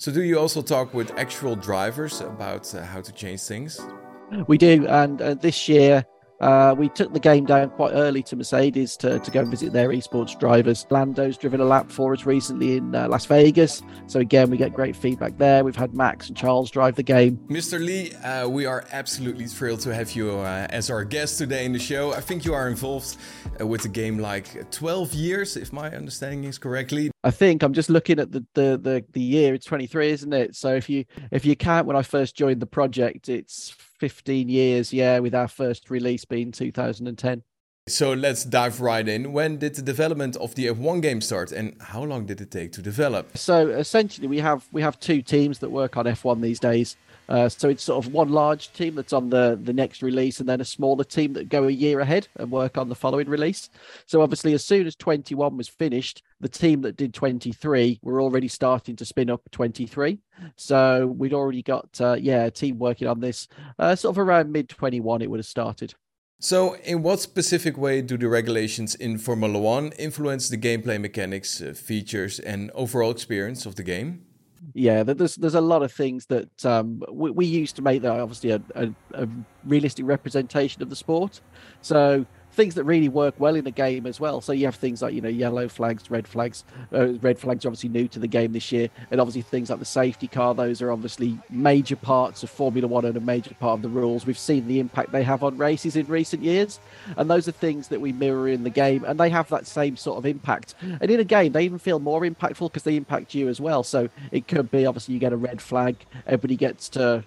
So, do you also talk with actual drivers about uh, how to change things? We do, and uh, this year uh, we took the game down quite early to Mercedes to, to go and visit their esports drivers. Lando's driven a lap for us recently in uh, Las Vegas. So, again, we get great feedback there. We've had Max and Charles drive the game. Mr. Lee, uh, we are absolutely thrilled to have you uh, as our guest today in the show. I think you are involved uh, with the game like 12 years, if my understanding is correctly. I think I'm just looking at the, the the the year. It's 23, isn't it? So if you if you count when I first joined the project, it's 15 years. Yeah, with our first release being 2010. So let's dive right in. When did the development of the F1 game start, and how long did it take to develop? So essentially, we have we have two teams that work on F1 these days. Uh, so it's sort of one large team that's on the the next release, and then a smaller team that go a year ahead and work on the following release. So obviously, as soon as 21 was finished, the team that did 23 were already starting to spin up 23. So we'd already got uh, yeah a team working on this uh, sort of around mid 21. It would have started. So, in what specific way do the regulations in Formula One influence the gameplay mechanics, uh, features, and overall experience of the game? Yeah there's there's a lot of things that um, we, we used to make that obviously a, a, a, realistic representation of the sport. So things that really work well in the game as well. So you have things like you know yellow flags, red flags. Uh, red flags are obviously new to the game this year, and obviously things like the safety car. Those are obviously major parts of Formula One and a major part of the rules. We've seen the impact they have on races in recent years, and those are things that we mirror in the game, and they have that same sort of impact. And in a game, they even feel more impactful because they impact you as well. So it could be obviously you get a red flag, everybody gets to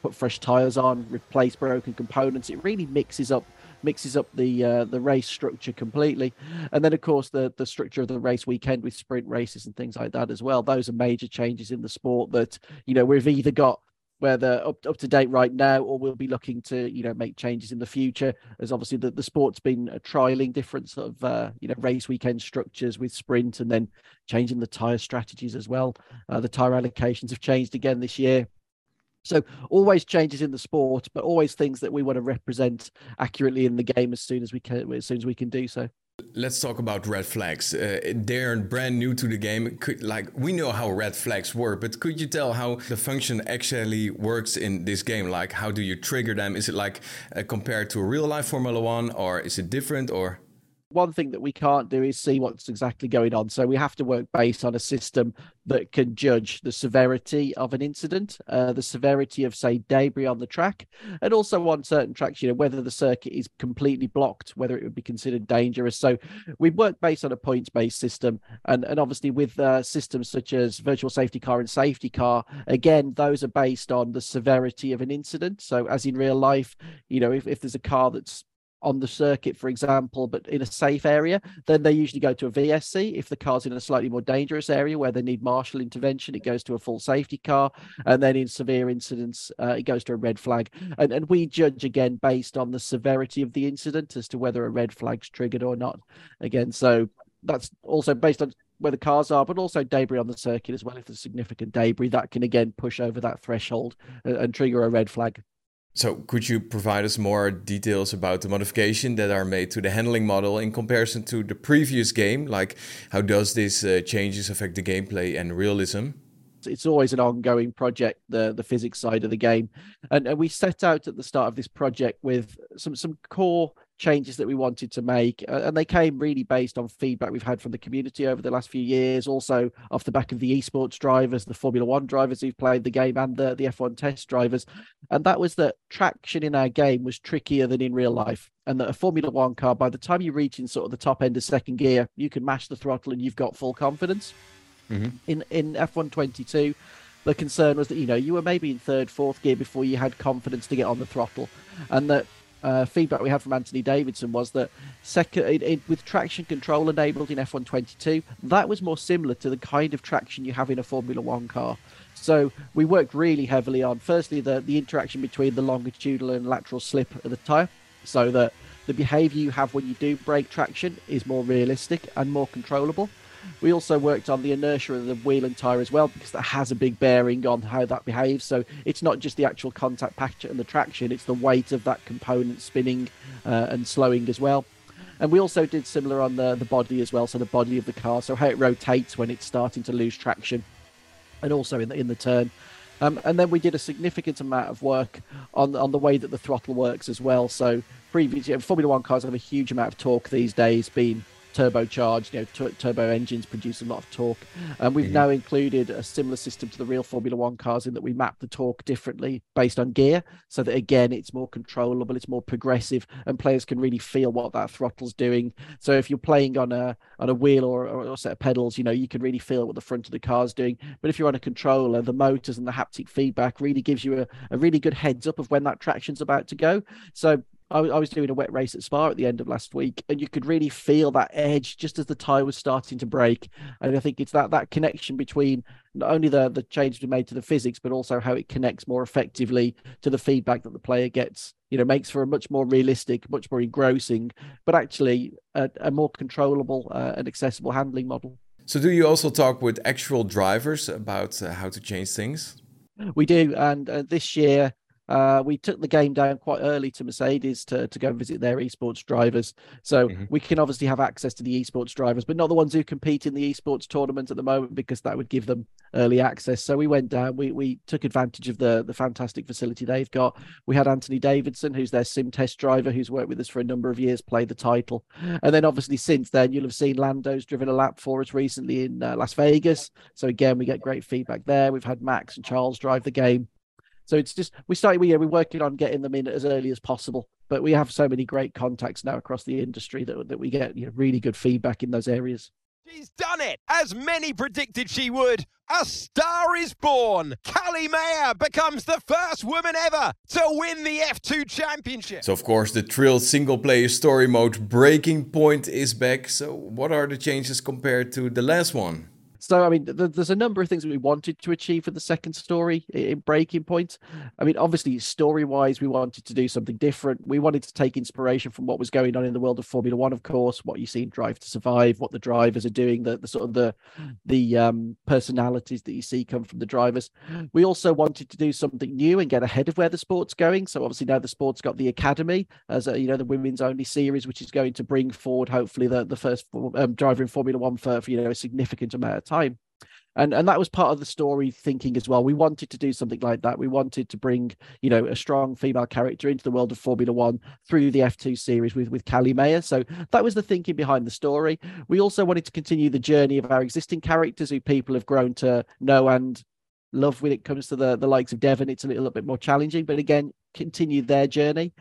put fresh tires on, replace broken components. It really mixes up mixes up the uh, the race structure completely. And then, of course, the the structure of the race weekend with sprint races and things like that as well. Those are major changes in the sport that you know we've either got where they're up, up to date right now, or we'll be looking to you know make changes in the future. As obviously the, the sport's been uh, trialing different sort of uh, you know race weekend structures with sprint, and then changing the tire strategies as well. Uh, the tire allocations have changed again this year. So always changes in the sport, but always things that we want to represent accurately in the game as soon as we can, as soon as we can do so. Let's talk about red flags. Uh, they're brand new to the game. Could, like we know how red flags work, but could you tell how the function actually works in this game? Like, how do you trigger them? Is it like uh, compared to a real life Formula One, or is it different? Or one thing that we can't do is see what's exactly going on. So we have to work based on a system that can judge the severity of an incident, uh, the severity of, say, debris on the track, and also on certain tracks, you know, whether the circuit is completely blocked, whether it would be considered dangerous. So we work based on a points based system. And, and obviously, with uh, systems such as virtual safety car and safety car, again, those are based on the severity of an incident. So, as in real life, you know, if, if there's a car that's on the circuit, for example, but in a safe area, then they usually go to a VSC. If the car's in a slightly more dangerous area where they need marshal intervention, it goes to a full safety car. And then in severe incidents, uh, it goes to a red flag. And, and we judge again based on the severity of the incident as to whether a red flag's triggered or not. Again, so that's also based on where the cars are, but also debris on the circuit as well. If there's significant debris, that can again push over that threshold and, and trigger a red flag. So, could you provide us more details about the modification that are made to the handling model in comparison to the previous game? Like, how does this uh, changes affect the gameplay and realism? It's always an ongoing project, the the physics side of the game, and, and we set out at the start of this project with some some core changes that we wanted to make. Uh, and they came really based on feedback we've had from the community over the last few years, also off the back of the esports drivers, the Formula One drivers who've played the game, and the, the F1 test drivers. And that was that traction in our game was trickier than in real life. And that a Formula One car, by the time you reach in sort of the top end of second gear, you can mash the throttle and you've got full confidence. Mm-hmm. In in F1 22, the concern was that you know you were maybe in third, fourth gear before you had confidence to get on the throttle, and that uh, feedback we had from Anthony Davidson was that second it, it, with traction control enabled in F1 22, that was more similar to the kind of traction you have in a Formula One car. So we worked really heavily on firstly the the interaction between the longitudinal and lateral slip of the tire, so that the behavior you have when you do brake traction is more realistic and more controllable. We also worked on the inertia of the wheel and tyre as well because that has a big bearing on how that behaves. So it's not just the actual contact patch and the traction, it's the weight of that component spinning uh, and slowing as well. And we also did similar on the, the body as well, so the body of the car, so how it rotates when it's starting to lose traction. and also in the in the turn. Um, and then we did a significant amount of work on on the way that the throttle works as well. So previously, Formula One cars have a huge amount of torque these days, being turbocharged. You know, t- turbo engines produce a lot of torque, and we've mm-hmm. now included a similar system to the real Formula One cars in that we map the torque differently based on gear, so that again it's more controllable, it's more progressive, and players can really feel what that throttle's doing. So if you're playing on a on a wheel or, or a set of pedals, you know you can really feel what the front of the car's doing. But if you're on a controller, the motors and the haptic feedback really gives you a, a really good heads up of when that traction's about to go. So I, I was doing a wet race at Spa at the end of last week, and you could really feel that edge just as the tire was starting to break. And I think it's that that connection between not only the the change we made to the physics, but also how it connects more effectively to the feedback that the player gets. You know, makes for a much more realistic, much more engrossing, but actually a, a more controllable uh, and accessible handling model. So, do you also talk with actual drivers about uh, how to change things? We do, and uh, this year uh, we took the game down quite early to Mercedes to, to go and visit their esports drivers. So mm-hmm. we can obviously have access to the esports drivers, but not the ones who compete in the esports tournament at the moment because that would give them early access. So we went down, we, we took advantage of the, the fantastic facility they've got. We had Anthony Davidson, who's their sim test driver, who's worked with us for a number of years, play the title. And then obviously since then, you'll have seen Lando's driven a lap for us recently in uh, Las Vegas. So again, we get great feedback there. We've had Max and Charles drive the game. So it's just we started we yeah, we're working on getting them in as early as possible. But we have so many great contacts now across the industry that that we get you know, really good feedback in those areas. She's done it, as many predicted she would. A star is born. Callie Mayer becomes the first woman ever to win the F2 championship. So, of course, the Trill single player story mode Breaking Point is back. So, what are the changes compared to the last one? So, I mean, th- there's a number of things that we wanted to achieve for the second story in Breaking Point. I mean, obviously, story wise, we wanted to do something different. We wanted to take inspiration from what was going on in the world of Formula One, of course, what you see in Drive to Survive, what the drivers are doing, the, the sort of the the um, personalities that you see come from the drivers. We also wanted to do something new and get ahead of where the sport's going. So, obviously, now the sport's got the Academy as a, you know the women's only series, which is going to bring forward hopefully the the first um, driver in Formula One for, for you know a significant amount of time time. And and that was part of the story thinking as well. We wanted to do something like that. We wanted to bring you know a strong female character into the world of formula one through the f2 series with with callie mayer. So that was the thinking behind the story. We also wanted to continue the journey of our existing characters who people have grown to know and love when it comes to the the likes of devon. It's a little bit more challenging but again continue their journey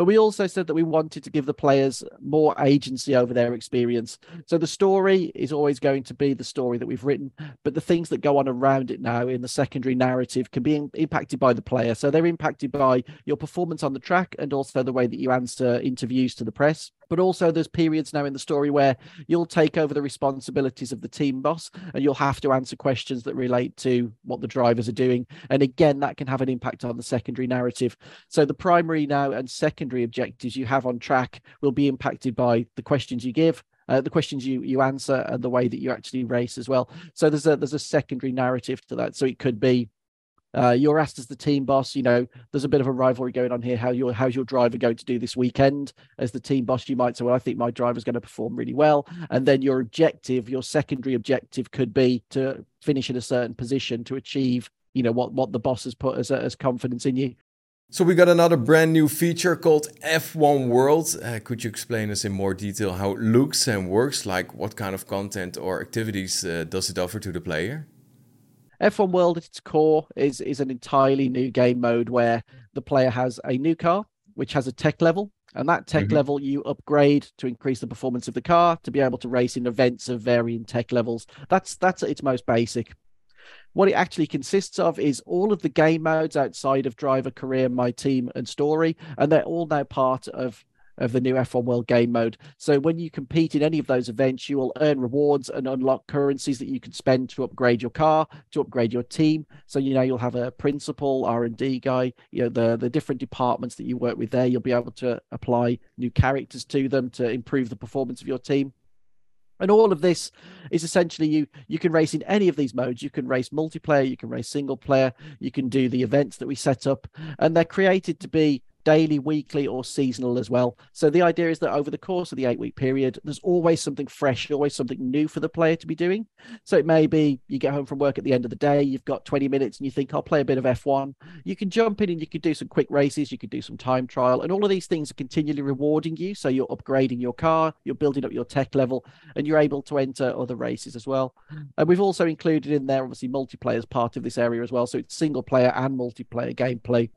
but we also said that we wanted to give the players more agency over their experience. So the story is always going to be the story that we've written, but the things that go on around it now in the secondary narrative can be in- impacted by the player. So they're impacted by your performance on the track and also the way that you answer interviews to the press but also there's periods now in the story where you'll take over the responsibilities of the team boss and you'll have to answer questions that relate to what the drivers are doing. And again, that can have an impact on the secondary narrative. So the primary now and secondary objectives you have on track will be impacted by the questions you give uh, the questions you you answer and the way that you actually race as well. So there's a there's a secondary narrative to that. So it could be uh, you're asked as the team boss. You know, there's a bit of a rivalry going on here. How your how's your driver going to do this weekend? As the team boss, you might say, "Well, I think my driver's going to perform really well." And then your objective, your secondary objective, could be to finish in a certain position to achieve, you know, what what the boss has put as as confidence in you. So we got another brand new feature called F1 World. Uh, could you explain us in more detail how it looks and works? Like what kind of content or activities uh, does it offer to the player? F1 World at its core is is an entirely new game mode where the player has a new car which has a tech level. And that tech mm-hmm. level you upgrade to increase the performance of the car to be able to race in events of varying tech levels. That's that's its most basic. What it actually consists of is all of the game modes outside of driver career my team and story. And they're all now part of of the new F1 World Game Mode. So when you compete in any of those events, you will earn rewards and unlock currencies that you can spend to upgrade your car, to upgrade your team. So you know you'll have a principal, R and D guy. You know the the different departments that you work with there. You'll be able to apply new characters to them to improve the performance of your team. And all of this is essentially you you can race in any of these modes. You can race multiplayer, you can race single player, you can do the events that we set up, and they're created to be daily, weekly, or seasonal as well. So the idea is that over the course of the eight week period, there's always something fresh, always something new for the player to be doing. So it may be you get home from work at the end of the day, you've got 20 minutes and you think, I'll play a bit of F1. You can jump in and you could do some quick races, you could do some time trial, and all of these things are continually rewarding you. So you're upgrading your car, you're building up your tech level, and you're able to enter other races as well. And we've also included in there, obviously, multiplayer as part of this area as well. So it's single player and multiplayer gameplay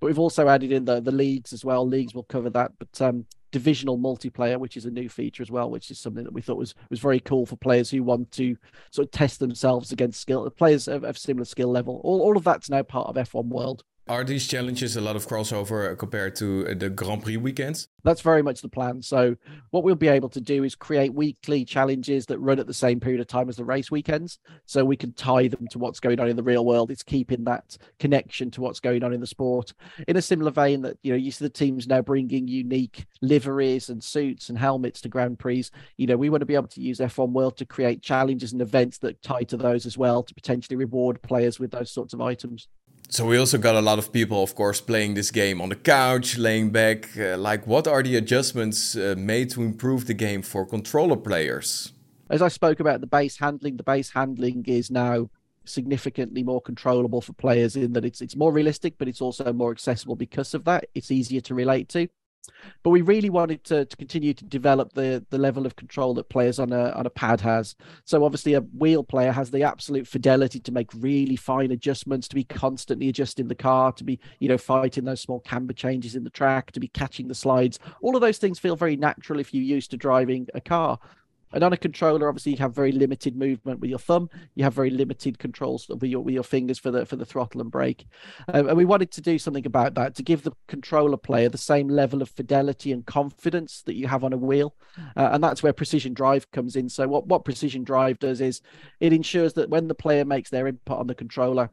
but we've also added in the the leagues as well. Leagues will cover that, but um, divisional multiplayer, which is a new feature as well, which is something that we thought was was very cool for players who want to sort of test themselves against skill players of, of similar skill level. All all of that's now part of F1 World. Are these challenges a lot of crossover compared to uh, the Grand Prix weekends? That's very much the plan. So, what we'll be able to do is create weekly challenges that run at the same period of time as the race weekends. So, we can tie them to what's going on in the real world. It's keeping that connection to what's going on in the sport. In a similar vein, that, you know, you see the teams now bringing unique liveries and suits and helmets to Grand Prix. You know, we want to be able to use F1 World to create challenges and events that tie to those as well to potentially reward players with those sorts of items. So we also got a lot of people, of course, playing this game on the couch, laying back. Uh, like, what are the adjustments uh, made to improve the game for controller players? As I spoke about the base handling, the base handling is now significantly more controllable for players in that it's it's more realistic, but it's also more accessible because of that. It's easier to relate to. But we really wanted to, to continue to develop the the level of control that players on a on a pad has. So obviously a wheel player has the absolute fidelity to make really fine adjustments, to be constantly adjusting the car, to be, you know, fighting those small camber changes in the track, to be catching the slides. All of those things feel very natural if you're used to driving a car. And on a controller, obviously, you have very limited movement with your thumb. You have very limited controls with your with your fingers for the for the throttle and brake. Um, and we wanted to do something about that to give the controller player the same level of fidelity and confidence that you have on a wheel. Uh, and that's where precision drive comes in. So what what precision drive does is it ensures that when the player makes their input on the controller,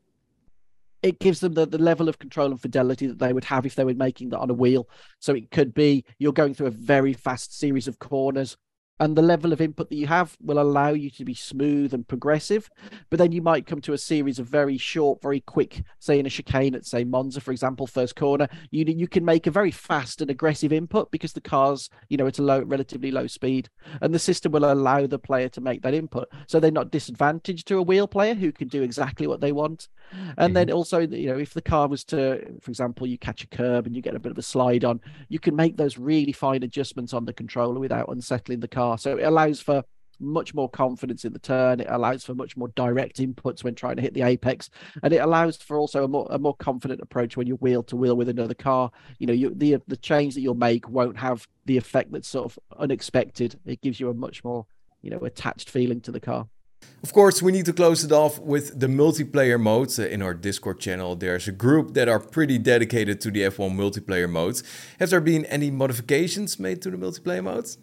it gives them the, the level of control and fidelity that they would have if they were making that on a wheel. So it could be you're going through a very fast series of corners and the level of input that you have will allow you to be smooth and progressive. But then you might come to a series of very short, very quick, say in a chicane at say Monza, for example, first corner. You you can make a very fast and aggressive input because the car's you know at a low, relatively low speed, and the system will allow the player to make that input, so they're not disadvantaged to a wheel player who can do exactly what they want. And mm-hmm. then also, you know, if the car was to, for example, you catch a curb and you get a bit of a slide on, you can make those really fine adjustments on the controller without unsettling the car So it allows for much more confidence in the turn. It allows for much more direct inputs when trying to hit the apex, and it allows for also a more a more confident approach when you're wheel to wheel with another car. You know, you, the the change that you'll make won't have the effect that's sort of unexpected. It gives you a much more you know attached feeling to the car. Of course, we need to close it off with the multiplayer mode. Uh, in our Discord channel, there's a group that are pretty dedicated to the F1 multiplayer modes. Have there been any modifications made to the multiplayer modes?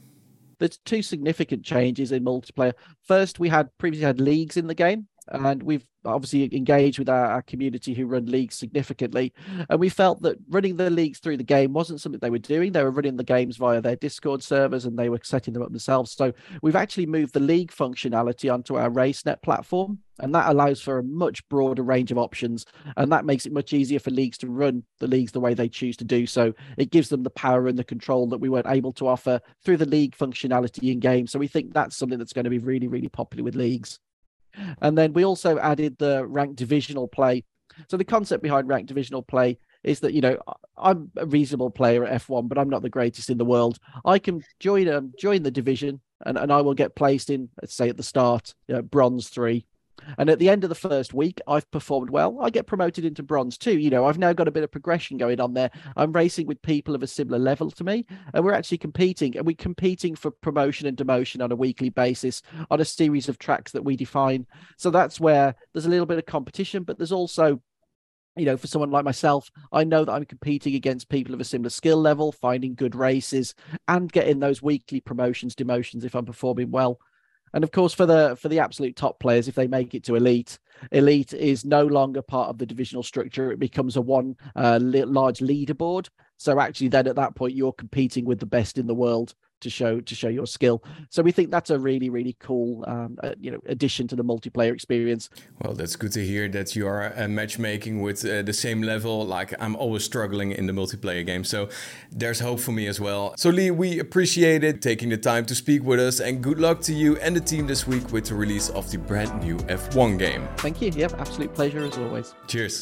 There's two significant changes in multiplayer. First, we had previously had leagues in the game, and we've obviously engaged with our, our, community who run leagues significantly. And we felt that running the leagues through the game wasn't something they were doing. They were running the games via their Discord servers and they were setting them up themselves. So we've actually moved the league functionality onto our RaceNet platform. And that allows for a much broader range of options. And that makes it much easier for leagues to run the leagues the way they choose to do so. It gives them the power and the control that we weren't able to offer through the league functionality in game. So we think that's something that's going to be really, really popular with leagues. And then we also added the ranked divisional play. So the concept behind ranked divisional play is that you know I'm a reasonable player at F1, but I'm not the greatest in the world. I can join um, join the division, and, and I will get placed in, let's say at the start, you know, bronze three, and at the end of the first week, I've performed well. I get promoted into bronze too. You know, I've now got a bit of progression going on there. Mm-hmm. I'm racing with people of a similar level to me, and we're actually competing. And we're competing for promotion and demotion on a weekly basis on a series of tracks that we define. So that's where there's a little bit of competition, but there's also you know, for someone like myself, I know that I'm competing against people of a similar skill level, finding good races, and getting those weekly promotions, demotions if I'm performing well. And of course, for the for the absolute top players, if they make it to elite, elite is no longer part of the divisional structure. It becomes a one uh, large leaderboard. So actually, then at that point, you're competing with the best in the world to show to show your skill. So we think that's a really really cool um, uh, you know addition to the multiplayer experience. Well, that's good to hear that you are uh, matchmaking with uh, the same level. Like I'm always struggling in the multiplayer game, so there's hope for me as well. So Lee, we appreciate it taking the time to speak with us, and good luck to you and the team this week with the release of the brand new F1 game. Thank you. Yeah, absolute pleasure as always. Cheers.